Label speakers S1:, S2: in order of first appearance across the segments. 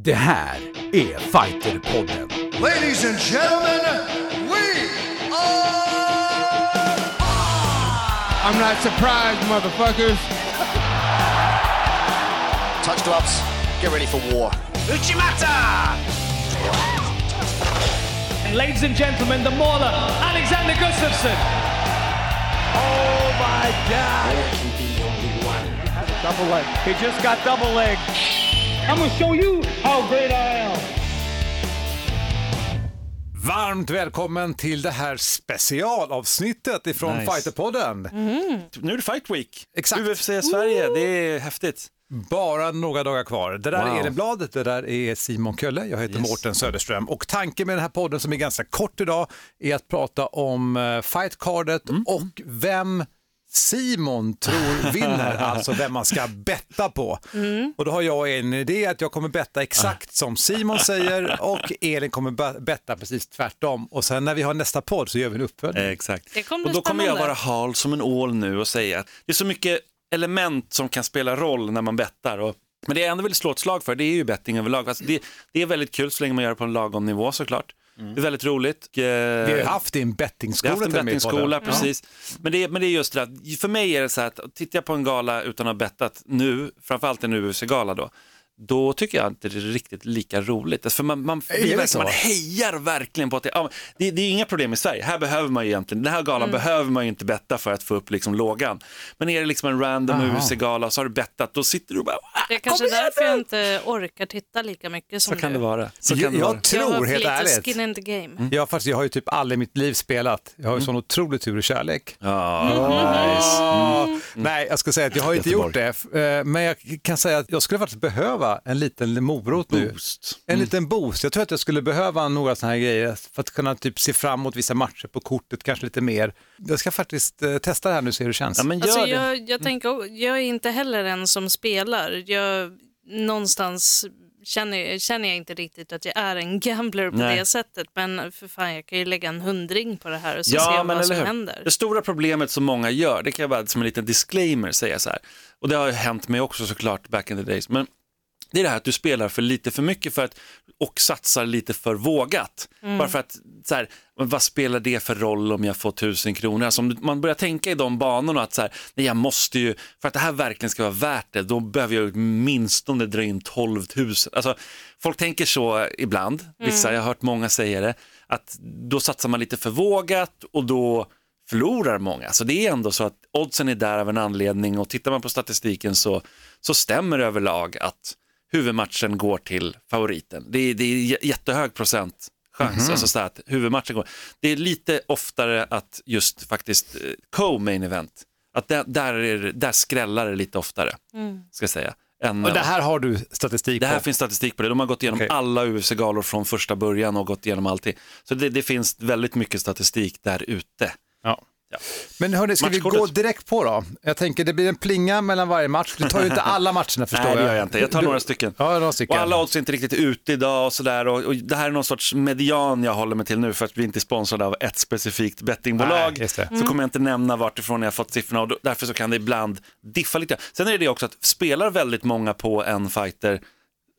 S1: Det här är Fighterpodden.
S2: Ladies and gentlemen, we are.
S3: I'm not surprised, motherfuckers.
S4: Touch gloves. Get ready for war.
S5: Uchimata! And ladies and gentlemen, the mauler, Alexander Gustafsson. Oh my God! Double leg. He just got double leg. I'm gonna show you how great I am.
S1: Varmt välkommen till det här specialavsnittet ifrån
S6: Nice.
S1: Fighterpodden.
S6: Nu är det Fight Week.
S1: Exakt.
S6: UFC Sverige, det är häftigt.
S1: Bara några dagar kvar. Det där
S6: Wow.
S1: är Edenblad, det där är Simon Kölle, jag heter
S6: Yes.
S1: Mårten Söderström och tanken med den här podden som är ganska kort idag är att prata om uh, fightcardet
S6: Mm.
S1: och vem Simon tror vinner, alltså vem man ska betta på. Och då har jag en idé att jag kommer betta exakt som Simon säger och Elin kommer be- betta precis tvärtom. Och sen när vi har nästa podd så gör vi en uppföljning.
S6: Eh, exakt. Och då kommer jag vara hal som en ål nu och säga att det är så mycket element som kan spela roll när man bettar. Och, men det jag ändå vill slå ett slag för, det är ju betting överlag. Alltså det, det är väldigt kul så länge man gör det på en lagom nivå såklart. Det är väldigt roligt.
S1: Vi har haft i en
S6: Vi har
S1: bettingskola
S6: haft en bettingskola, precis. Men, det, är- men det är just det att för mig är det så här att tittar jag på en gala utan att ha bettat nu, framförallt en UFC-gala då, då tycker jag inte det är riktigt lika roligt. För man, man, man hejar verkligen på att det, ja, det, det är inga problem i Sverige. Här behöver man ju egentligen, den här galan behöver man ju inte betta för att få upp liksom lågan. Men är det liksom en random
S1: Aha.
S6: UFC-gala så har du bettat, då sitter du och bara, "Ah,
S7: Det är kanske därför jag
S6: nu!"
S7: inte orkar titta lika mycket som
S6: Så kan
S7: du.
S6: det vara. Så
S1: Jag-
S6: kan det
S1: jag
S6: vara.
S1: tror-
S7: jag har för
S1: helt ärligt.
S7: skin in the game.
S1: Ja, fast jag har ju typ aldrig i mitt liv spelat. Jag har ju sån otrolig tur och kärlek.
S6: Ja, nice.
S1: Ah, Nej, jag ska säga att jag har inte gjort det. Eh, Men jag kan säga att jag skulle faktiskt behöva en liten morot nu.
S6: Boost.
S1: En liten boost. Jag tror att jag skulle behöva några sådana här grejer för att kunna typ se fram emot vissa matcher på kortet, kanske lite mer. Jag ska faktiskt eh, testa det här nu och se hur det känns.
S6: Ja, men gör
S7: Alltså,
S6: det.
S7: jag, jag, tänker, jag är inte heller en som spelar. Jag, någonstans känner, känner jag inte riktigt att jag är en gambler på
S6: Nej.
S7: det sättet. Men för fan, jag kan ju lägga en hundring på det här och så
S6: Ja,
S7: se vad som
S6: hur?
S7: händer.
S6: Det stora problemet som många gör, det kan jag bara som en liten disclaimer säga så här, och det har ju hänt mig också såklart back in the days, men det är det här att du spelar för lite för mycket för att, och satsar lite för vågat. Bara för att, så här, vad spelar det för roll om jag får tusen kronor? Alltså om man börjar tänka i de banorna att så här, nej, jag måste ju, för att det här verkligen ska vara värt det, då behöver jag minst om det dra in 12 000. Alltså, folk tänker så ibland, vissa, jag har hört många säga det, att då satsar man lite för vågat och då förlorar många. Så det är ändå så att oddsen är där av en anledning och tittar man på statistiken så, så stämmer överlag att huvudmatchen går till favoriten. Det är, det är jättehög procent chans, alltså så att huvudmatchen går. Det är lite oftare att just faktiskt eh, co-main event, att där, där, är, det- där skrällar det lite oftare, ska jag säga. Än,
S1: Och det här har du statistik
S6: det här
S1: på?
S6: finns statistik på det. De har gått igenom
S1: Okej.
S6: alla UFC-galor från första början och gått igenom allting. Så det, det finns väldigt mycket statistik där ute.
S1: Ja.
S6: Ja.
S1: Men hörni, ska vi gå direkt på då? Jag tänker det blir en plinga mellan varje match. Du tar ju inte alla matcherna förstår
S6: Nej,
S1: jag.
S6: det gör jag inte. Jag tar
S1: Du-
S6: några stycken.
S1: Ja, några stycken.
S6: Och alla odds är inte riktigt ute idag och sådär. Och, och det här är någon sorts median jag håller mig till nu för att vi inte är sponsrade av ett specifikt bettingbolag.
S1: Nej.
S6: Så kommer jag inte nämna vart ifrån jag har fått siffrorna och därför så kan det ibland diffa lite. Sen är det det också att spelar väldigt många på en fighter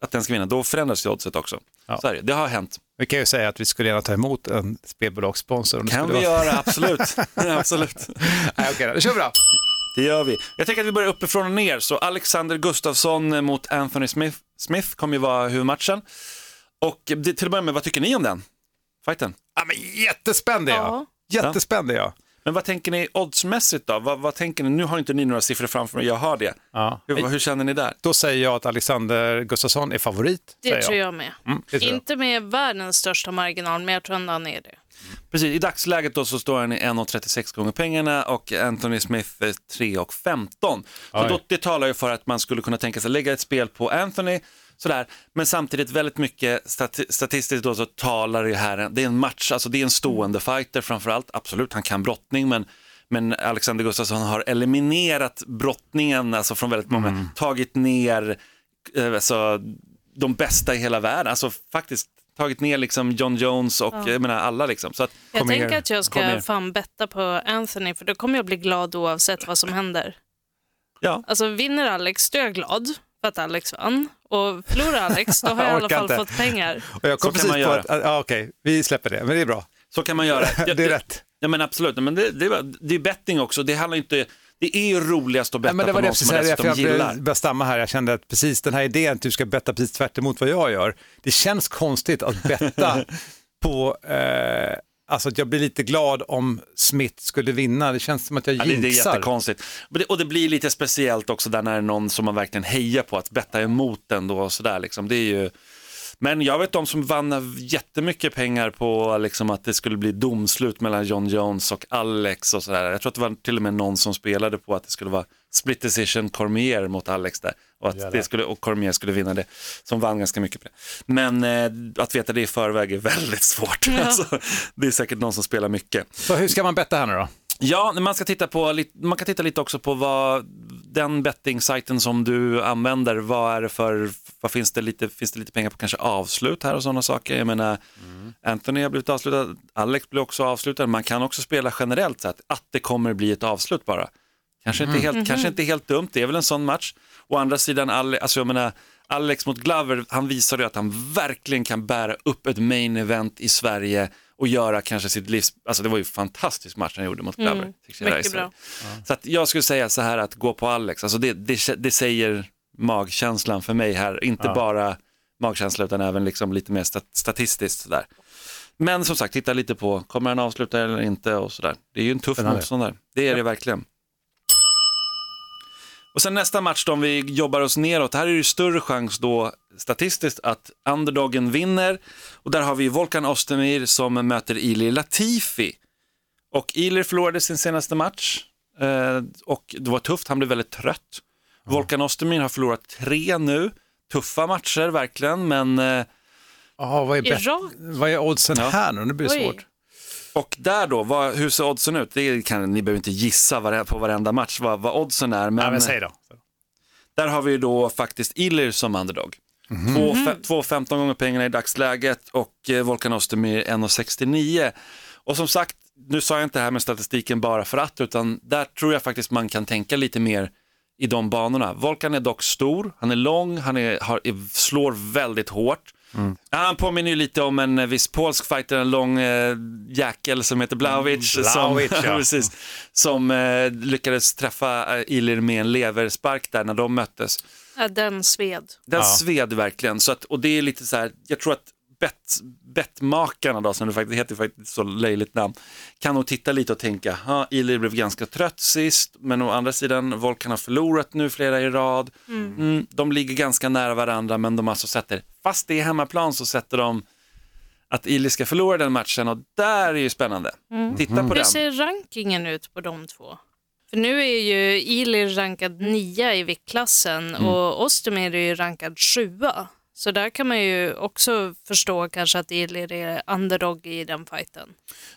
S6: att den ska vinna, då förändras ju oddset också.
S1: Ja.
S6: Så är det. det har hänt.
S1: Vi kan ju säga att vi skulle gärna ta emot en spelbolagssponsor. det
S6: kan vi
S1: vara-
S6: göra, absolut. absolut.
S1: Nej, okej, då. då kör vi då.
S6: Det gör vi. Jag tänker att vi börjar uppifrån och ner. Så Alexander Gustafsson mot Anthony Smith, Smith kommer ju vara huvudmatchen. Och det, till att börja med, vad tycker ni om den? Fighten?
S1: Ja, men jättespänd är jag.
S7: Ja.
S1: Jättespänd är jag.
S6: Men vad tänker ni oddsmässigt då? Vad, vad tänker ni? Nu har inte ni några siffror framför mig, jag har det.
S1: Ja.
S6: Hur, hur känner ni där?
S1: Då säger jag att Alexander Gustafsson är favorit.
S7: Det
S1: säger
S7: tror jag med.
S1: Mm, tror jag.
S7: Inte med världens största marginal, men jag tror ändå han är det.
S6: Precis, i dagsläget då så står han i 1,36 gånger pengarna och Anthony Smith är 3,15. Så
S1: Oj.
S6: då, det talar ju för att man skulle kunna tänka sig lägga ett spel på Anthony, sådär. men samtidigt väldigt mycket stati- statistiskt då så talar det här, det är en match, alltså det är en stående fighter framförallt, absolut, han kan brottning, men men Alexander Gustafsson har eliminerat brottningen alltså från väldigt många, tagit ner eh, alltså, de bästa i hela världen, alltså faktiskt tagit ner liksom John Jones och jag menar alla liksom. Så att,
S7: Jag tänker att jag ska fan betta på Anthony, för då kommer jag bli glad oavsett vad som händer.
S6: ja,
S7: Alltså vinner Alex, då är jag glad för att Alex vann. Och förlorar Alex, då har jag i
S1: Jag
S7: alla fall
S1: inte.
S7: fått pengar.
S1: Och jag kom
S6: Så kan
S1: precis på
S6: göra.
S1: att, ja, okej, vi släpper det, men det är bra.
S6: Så kan man göra. Ja,
S1: Det är rätt.
S6: Ja men absolut, men det, det, är- det är betting också. Det handlar inte, det är ju roligast att betta
S1: Ja, men det
S6: på
S1: var det
S6: någon
S1: jag
S6: som man dessutom
S1: jag
S6: gillar.
S1: började började stamma här. Jag kände att precis den här idén att du ska betta precis tvärt emot vad jag gör. Det känns konstigt att betta på, eh, alltså att jag blir lite glad om Smith skulle vinna. Det känns som att jag
S6: Ja, det, är
S1: jinxar.
S6: jättekonstigt. Och det, och det blir lite speciellt också där när det är någon som man verkligen hejar på att betta emot den då och sådär liksom. Det är ju... Men jag vet de som vann jättemycket pengar på liksom att det skulle bli domslut mellan John Jones och Alex och sådär. Jag tror att det var till och med någon som spelade på att det skulle vara split decision Cormier mot Alex där och att det skulle, och Cormier skulle vinna det, som vann ganska mycket på det. Men eh, att veta det i förväg är väldigt svårt. Alltså, det är säkert någon som spelar mycket.
S1: Så hur ska man betta här nu då?
S6: Ja, man, ska titta på, man kan titta lite också på vad den betting-sajten som du använder, vad är det för, vad finns det lite, finns det lite pengar på kanske avslut här och sådana saker. Jag menar, Anthony har blivit avslutad, Alex blir också avslutad, man kan också spela generellt så att, att det kommer bli ett avslut bara. Kanske, inte helt, kanske inte helt dumt, det är väl en sån match. Å andra sidan, Ale, alltså jag menar, Alex mot Glover, han visade ju att han verkligen kan bära upp ett main event i Sverige och göra kanske sitt livs, alltså det var ju en fantastisk match han gjorde mot Glover. Teixeira i
S7: mycket bra.
S6: Så att jag skulle säga så här att gå på Alex, alltså det, det, det säger magkänslan för mig här, inte bara magkänsla utan även liksom lite mer stat, statistiskt sådär. Men som sagt, titta lite på, kommer han avsluta eller inte och sådär. Det är ju en tuff motståndare, det är det verkligen. Och sen nästa match då, om vi jobbar oss neråt, här är det ju större chans då statistiskt att underdogen vinner. Och där har vi Volkan Ozdemir som möter Ilir Latifi. Och Ilir förlorade sin senaste match eh, och det var tufft, han blev väldigt trött. Volkan Ozdemir har förlorat tre nu, tuffa matcher verkligen, men eh,
S1: Jaha, vad, är
S7: Irak?
S1: vad är oddsen
S6: Ja.
S1: här nu? Nu blir det
S7: Oj.
S1: svårt.
S6: Och där då, vad, hur ser oddsen ut? Det kan, ni behöver inte gissa på varenda match vad, vad oddsen är, men,
S1: Ja, men säg då.
S6: där har vi ju då faktiskt Ilir som underdog. Två fe- 2,15 gånger pengarna i dagsläget och eh, Volkan Ozdemir 1,69. Och som sagt, nu sa jag inte det här med statistiken bara för att, utan där tror jag faktiskt man kan tänka lite mer i de banorna. Volkan är dock stor, han är lång, han är, har, slår väldigt hårt. Ja, han påminner ju lite om en eh, viss polsk fighter, en lång eh, jäkel som heter Blaovic.
S1: Mm, Blaovic,
S6: som,
S1: ja.
S6: precis, som eh, lyckades träffa eh, Ilir med en leverspark där när de möttes.
S7: Ja, den sved.
S6: Den
S1: Ja.
S6: sved verkligen. Så att, och det är lite så här, jag tror att bet, bettmakarna då, som det faktiskt heter faktiskt så löjligt namn, kan nog titta lite och tänka, ha, Ilir blev ganska trött sist, men å andra sidan, Volkan har förlorat nu flera i rad. Mm, de ligger ganska nära varandra, men de alltså sätter, fast det är hemmaplan så sätter de att Ilir ska förlora den matchen och där är ju spännande. Titta på
S7: Hur
S6: den.
S7: ser rankingen ut på de två? För nu är ju Ilir rankad nia i viktklassen
S6: Mm.
S7: och Ostermir är ju rankad sjua. Så där kan man ju också förstå kanske att Ilir är underdog i den fighten.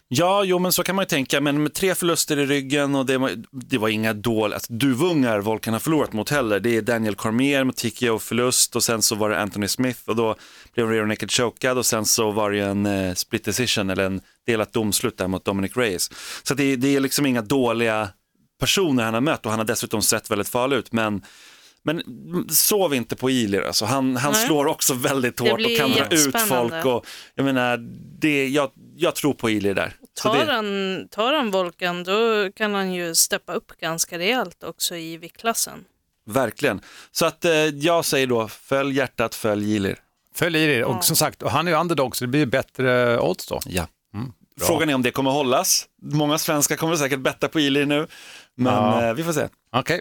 S6: Ja, jo men så kan man ju tänka, men med tre förluster i ryggen och det var, det var inga dåliga, alltså, duvungar Volkan har förlorat mot heller. Det är Daniel Cormier med TKO förlust och sen så var det Anthony Smith och då blev rear naked chokad och sen så var det ju en eh, split decision eller en delat domslut där mot Dominic Reyes. Så det, det är liksom inga dåliga personer han har mött och han har dessutom sett väldigt farlig ut, men men sov inte på Ilir, alltså. han, han
S7: Nej.
S6: slår också väldigt hårt och kan dra ut folk. Och, jag menar, det, jag, jag tror på Ilir där.
S7: Tar,
S6: det,
S7: han, tar han Volkan då kan han ju steppa upp ganska rejält också i viktklassen.
S6: Verkligen. Så att eh, jag säger då, följ hjärtat, följ Ilir.
S1: Följ i det. Och som sagt, och han är ju underdog så det blir bättre odds då.
S6: Ja. Frågan är om det kommer hållas. Många svenskar kommer säkert betta på Ilir nu, men
S1: Ja.
S6: eh, vi får se.
S1: Okej.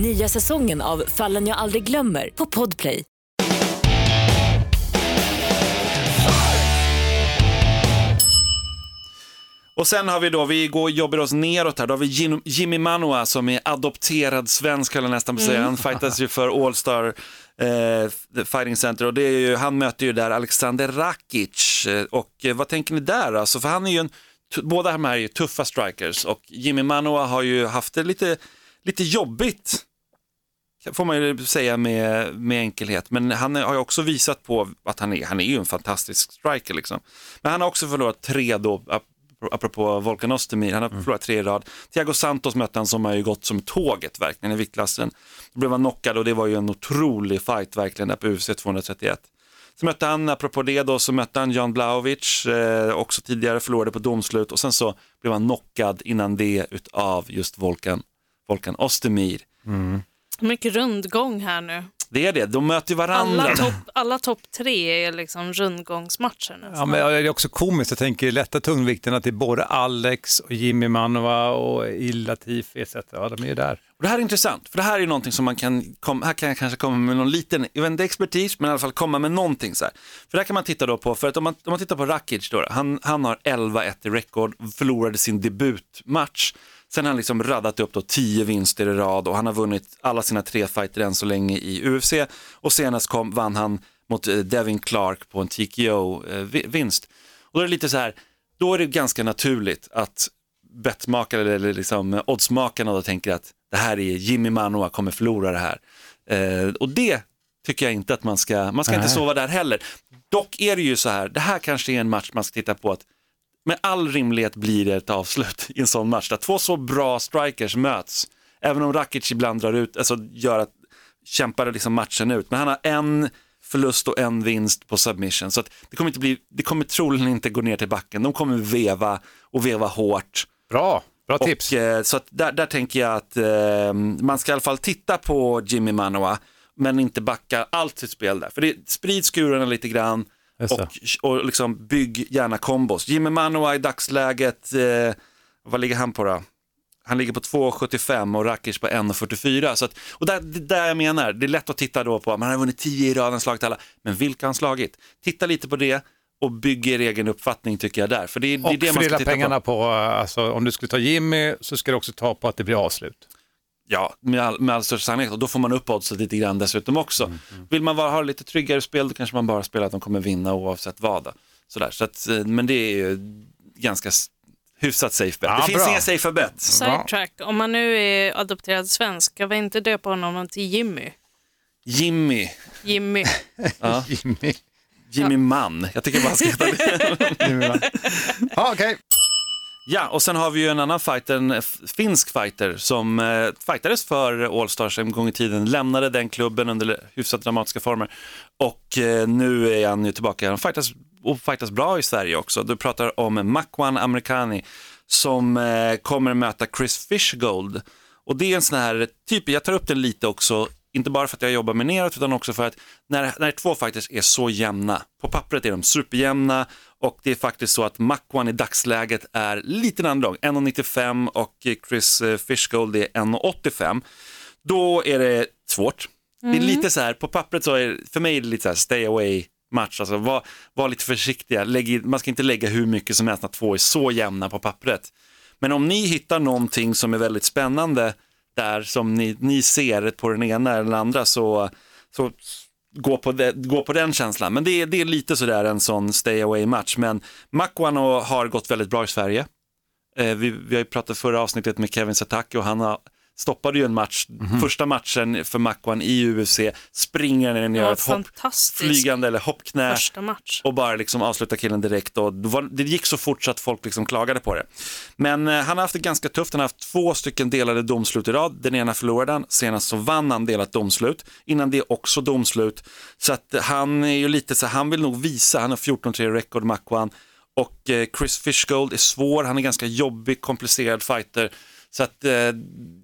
S8: Nya säsongen av Fallen jag aldrig glömmer på Podplay.
S6: Och sen har vi då, vi går, jobbar oss neråt här, då har vi Jim, Jimmy Manua som är adopterad svensk, skulle jag nästan på säga.
S9: Mm.
S6: Han fightas ju för All Star eh, Fighting Center och det är ju, han möter ju där Alexander Rakic. Eh, Och eh, vad tänker ni där alltså? För han är ju en, båda de här är ju tuffa strikers och Jimmy Manua har ju haft det lite, lite jobbigt får man ju säga med, med enkelhet. Men han har ju också visat på att han är, han är ju en fantastisk striker liksom. Men han har också förlorat tre då, ap- apropå Volkan Ozdemir, han har förlorat tre i rad. Thiago Santos mötte han som har ju gått som tåget verkligen i viktklassen. Då blev han knockad och det var ju en otrolig fight verkligen där på UFC 231. Så mötte han, apropå det då, så mötte han Jan Blaovic, eh, också tidigare förlorade på domslut och sen så blev han knockad innan det utav just Volkan, Volkan Ozdemir.
S7: Mycket rundgång här nu.
S6: Det är det, de möter ju varandra.
S7: Alla topp alla top tre är liksom rundgångsmatcher nästan.
S1: Ja, men det är också komiskt, jag tänker lätta tungvikten att det är både Alex och Jimmy Manova och Ilatif etc. Ja, de är ju där.
S6: Och det här är intressant, för det här är någonting som man kan, kom, här kan jag kanske komma med någon liten, jag vet inte expertis, men i alla fall komma med någonting så här. För där kan man titta då på, för att om man, om man tittar på Rakic då, han, han har 11-1 i rekord, förlorade sin debutmatch, sen har han liksom raddat upp då 10 vinster i rad och han har vunnit alla sina tre fighter än så länge i UFC och senast kom, vann han mot eh, Devin Clark på en TKO-vinst. Och då är det lite så här, då är det ganska naturligt att bettmakare eller liksom oddsmakarna då tänker att det här är Jimmy Manoa kommer förlora det här. Eh, och det tycker jag inte att man ska, man ska inte
S1: Nej.
S6: sova där heller. Dock är det ju så här, det här kanske är en match man ska titta på att med all rimlighet blir det ett avslut i en sån match där två så bra strikers möts. Även om Rakic ibland drar ut, alltså gör att kämpar liksom matchen ut. Men han har en förlust och en vinst på submission. Så det kommer inte bli, det kommer troligen inte gå ner till backen. De kommer veva och veva hårt.
S1: Bra, bra
S6: och,
S1: tips.
S6: eh, Så där, där tänker jag att eh, man ska i alla fall titta på Jimmy Manoa, men inte backa allt sitt spel där. För det, sprid skurarna lite grann. Och, och liksom bygg gärna kombos. Jimmy Manoa i dagsläget, eh, vad ligger han på då? Han ligger på 2,75 och Rakic på 1,44. Så att, och där, det där jag menar, det är lätt att titta då på, man har vunnit 10 i rad, han slagit alla, men vilka har han slagit? Titta lite på det och bygg er egen uppfattning tycker jag där. För det, är- det är
S1: Och
S6: det man ska titta
S1: pengarna
S6: på.
S1: på, alltså, om du skulle ta Jimmy så ska du också ta på att det blir avslut.
S6: Ja, med all, med all största sannolikhet. Och då får man upp oddset lite grann dessutom också. Vill man bara ha lite tryggare spel, då kanske man bara spelar att de kommer vinna oavsett vad. Sådär. Så att, eh, men det är ju ganska hyfsat safe bet.
S1: Ja,
S6: det finns
S1: bra.
S6: inga safe bet.
S7: Sidetrack, om man nu är adopterad svensk, ska vi inte döpa honom till Jimmy?
S6: Jimmy,
S7: Jimmy.
S6: ja.
S1: Jimmy.
S6: Jimmy Mann. Jag tycker bara ska heta det.
S1: Ja, okej.
S6: Ja, och sen har vi ju en annan fighter, en finsk fighter som eh, fightades för Allstars en gång i tiden, lämnade den klubben under hyfsat dramatiska former och eh, nu är han ju tillbaka. Han fightas, och fightas bra i Sverige också. Du pratar om Makwan Amerikani som eh, kommer möta Chris Fishgold. Och det är en sån här typ, jag tar upp den lite också, inte bara för att jag jobbar med neråt utan också för att när, när två fighters är så jämna, på pappret är de superjämna och det är faktiskt så att Makwan i dagsläget är lite underdog, 1,95 och Chris eh, Fishgold är 1,85. Då är det svårt. Det är lite så här, på pappret så är för mig är det lite så här stay away match, alltså var, var lite försiktiga, Lägg, man ska inte lägga hur mycket som helst när två är så jämna på pappret. Men om ni hittar någonting som är väldigt spännande där som ni, ni ser på den ena eller den andra så, så gå, på det, gå på den känslan. Men det är, det är lite sådär en sån stay away match. Men Makwano har gått väldigt bra i Sverige. Eh, vi, vi har ju pratat förra avsnittet med Kevin Sataki och han har, stoppade ju en match, första matchen för Makwan i UFC, springer ner och gör ett hopp, flygande eller hoppknä
S7: första match.
S6: och bara liksom avsluta killen direkt. Och det, gick så fort så att folk liksom klagade på det. Men eh, han har haft det ganska tufft. Han har haft två stycken delade domslut i rad. Den ena förlorade han, senast så vann han delat domslut. Innan det också domslut. Så att han är ju lite så han vill nog visa, han har 14-3 rekord Makwan. Och eh, Chris Fishgold är svår, han är ganska jobbig, komplicerad fighter. Så att eh,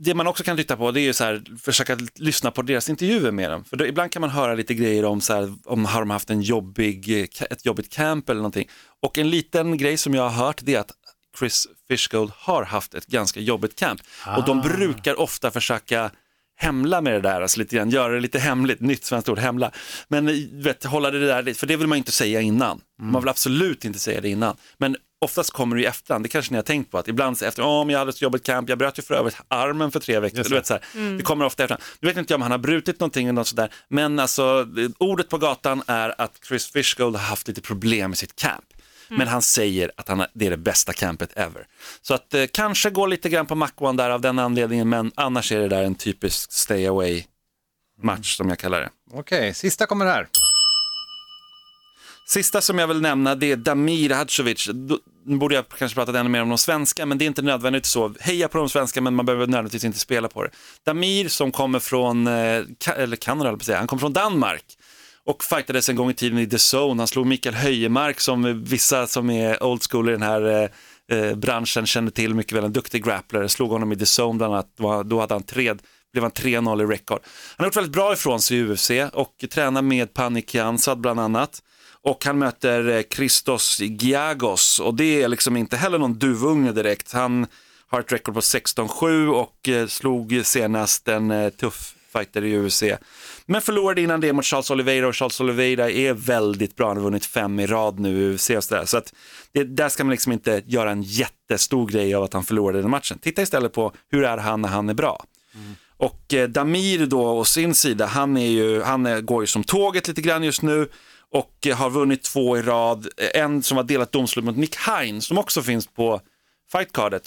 S6: det man också kan titta på det är ju så här, försöka lyssna på deras intervjuer med dem. För då, ibland kan man höra lite grejer om så här, om har de haft en jobbig, eh, ett jobbigt camp eller någonting. Och en liten grej som jag har hört det är att Chris Fishgold har haft ett ganska jobbigt camp. Och de brukar ofta försöka hämla med det där, alltså lite grann, göra det lite hemligt, nytt svenskt ord, hämla. Men eh, vet, hålla det där, för det vill man inte säga innan. Man vill absolut inte säga det innan. Men oftast kommer det i efterhand, det kanske ni har tänkt på, att ibland så efter, oh, men jag hade ett jobbigt camp, jag bröt ju för övrigt armen för tre veckor, du vet, så här.
S7: Mm.
S6: det kommer ofta efterhand. Nu vet inte jag om han har brutit någonting eller något sådär, men alltså det- ordet på gatan är att Chris Fishgold har haft lite problem med sitt camp. Men han säger att han har, det är det bästa campet ever. Så att eh, kanske gå lite grann på mackan där av den anledningen, men annars är det där en typisk stay away match som jag kallar det.
S1: Okej, sista kommer här.
S6: Sista som jag vill nämna det är Damir Hadzovic. Nu borde jag kanske pratat ännu mer om de svenska, men det är inte nödvändigt så. Heja på de svenska, men man behöver nödvändigtvis inte spela på det. Damir som kommer från, eh, eller Kanada, säga, han kommer från Danmark och fightades en gång i tiden i The Zone. Han slog Mikael Höjemark som vissa som är old school i den här eh, eh branschen känner till mycket väl, en duktig grappler. Slog honom i The Zone bland annat, då, då hade han tre, blev han 3-0 i rekord. Han har gjort väldigt bra ifrån sig i UFC och tränar med Panik Jansad bland annat. Och han möter eh, Christos Giagos och det är liksom inte heller någon duvunge direkt. Han har ett rekord på 16-7 och eh, slog senast en eh, tuff fighter i UFC. Men förlorade innan det mot Charles Oliveira och Charles Oliveira är väldigt bra. Han har vunnit fem i rad nu i UFC och sådär. Så att det, där ska man liksom inte göra en jättestor grej av att han förlorade den matchen. Titta istället på hur är han när han är bra. Och Damir då å sin sida, han, är ju, han går ju som tåget lite grann just nu och eh, har vunnit två i rad. Eh, En som har delat domslut mot Nick Hein som också finns på fightcardet.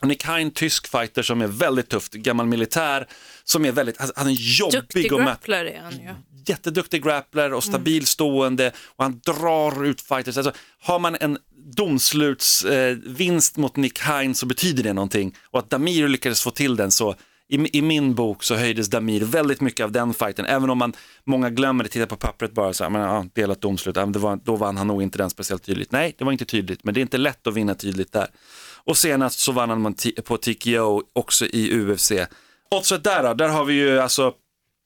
S6: Och Nick Hein, tysk fighter som är väldigt tufft, gammal militär, som är väldigt, han är jobbig
S7: Duktig
S6: möta
S7: grappler är han ju.
S6: jätteduktig grappler och stabil stående och han drar ut fighters. Alltså, har man en domslutsvinst eh, mot Nick Hine så betyder det någonting och att Damir lyckades få till den så i, i min bok så höjdes Damir väldigt mycket av den fighten, även om man, många glömmer det, tittar på pappret bara så här, men, ja, delat domslut, ja, det var, då vann han nog inte den speciellt tydligt. Nej, det var inte tydligt, men det är inte lätt att vinna tydligt där. Och senast så vann han på TKO också i UFC. Oddset där då, där har vi ju alltså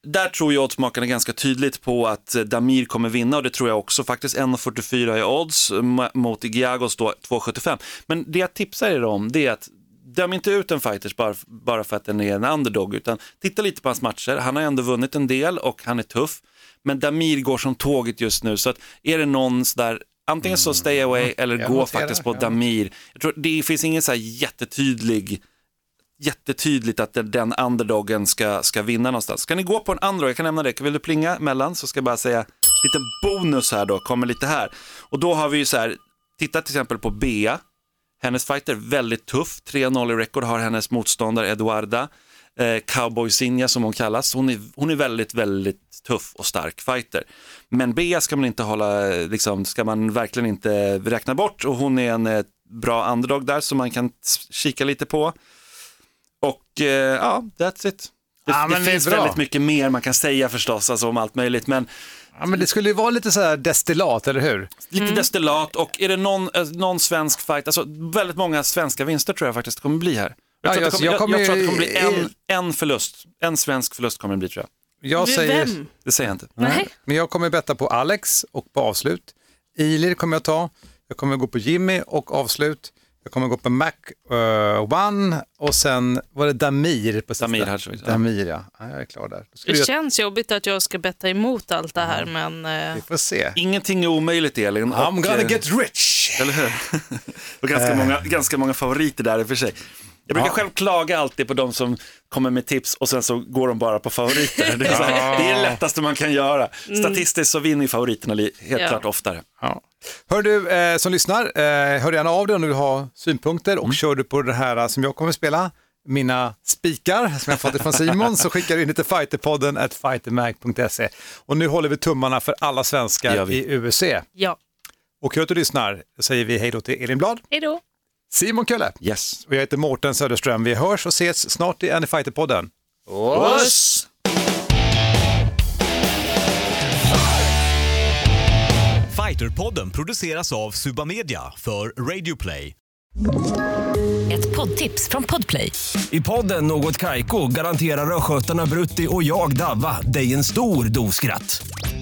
S6: där tror jag oddsmakarna ganska tydligt på att Damir kommer vinna och det tror jag också faktiskt. 1,44 i odds mot Giagos då 2,75. Men det jag tipsar er om det är att döm inte ut en fighters bara, bara för att den är en underdog utan titta lite på hans matcher. Han har ändå vunnit en del och han är tuff. Men Damir går som tåget just nu så att är det någon sådär Antingen så stay away eller
S1: Jag
S6: gå
S1: noterar,
S6: faktiskt på
S1: ja.
S6: Damir. Jag tror det finns ingen så här jättetydlig jättetydligt att den- den underdogen ska, ska vinna någonstans. Ska ni gå på en underdog, jag kan nämna det, vill du plinga mellan så ska jag bara säga lite bonus här då, kommer lite här. Och då har vi ju så här, titta till exempel på Bea, hennes fighter väldigt tuff, 3-0 i rekord har hennes motståndare Eduarda, eh, Cowboy Sinja som hon kallas, hon är, hon är väldigt, väldigt tuff och stark fighter. Men Bea ska man inte hålla, eh, liksom, ska man verkligen inte räkna bort och hon är en eh, bra underdog där som man kan kika lite på. Och eh, ja, that's it. Det,
S1: Ja, men
S6: det finns
S1: bra.
S6: väldigt mycket mer man kan säga förstås, alltså om allt möjligt, men
S1: Ja, men det skulle ju vara lite så här destillat, eller hur?
S6: lite destillat och är det någon, eh, någon svensk fight, alltså väldigt många svenska vinster tror jag faktiskt kommer bli här.
S1: Ja,
S6: Jag, tror,
S1: jag-
S6: att det kommer,
S1: jag
S6: jag, jag tror att det kommer bli en, en förlust, en svensk förlust kommer det bli tror jag.
S1: Jag säger,
S7: Vem?
S6: Det säger jag inte.
S7: Nej.
S1: men jag kommer betta på Alex och på avslut. Ilir kommer jag ta. Jag kommer gå på Jimmy och avslut. Jag kommer gå på Mac uh, One och sen var det Damir på sista.
S6: Damir ja.
S1: Damir, ja. ja. Jag är klar där.
S7: Det
S1: jag,
S7: känns jobbigt att jag ska betta emot allt det här, men eh,
S1: vi får se.
S6: Ingenting är omöjligt Elin.
S1: I'm
S6: och,
S1: gonna
S6: eh,
S1: get rich!
S6: Eller hur? och ganska, många, ganska många favoriter där i och för sig. Jag brukar
S1: Ja.
S6: själv klaga alltid på de som kommer med tips och sen så går de bara på favoriter. Det är, så här, det, är det lättaste man kan göra. Statistiskt så vinner favoriterna helt
S7: Ja.
S6: klart oftare.
S1: Ja. Hör du eh, som lyssnar, eh, hör gärna av dig om du har synpunkter och kör du på det här som jag kommer spela, mina spikar som jag fått från Simon, så skickar du in det till fighterpodden at fightermag.se. Och nu håller vi tummarna för alla svenskar i UFC.
S7: ja.
S1: Och hör att du lyssnar, säger vi hej då till Elin Blad,
S7: Hej då.
S1: Simon Kölle
S6: Yes.
S1: och jag heter Mårten Söderström. Vi hörs och ses snart i Any Fighter-podden.
S6: Puss!
S9: Fighterpodden produceras av Suba Media för Radio Play.
S8: Ett poddtips från Podplay.
S10: I podden Något Kaiko garanterar östgötarna Brutti och jag, Davva, dig en stor dos skratt.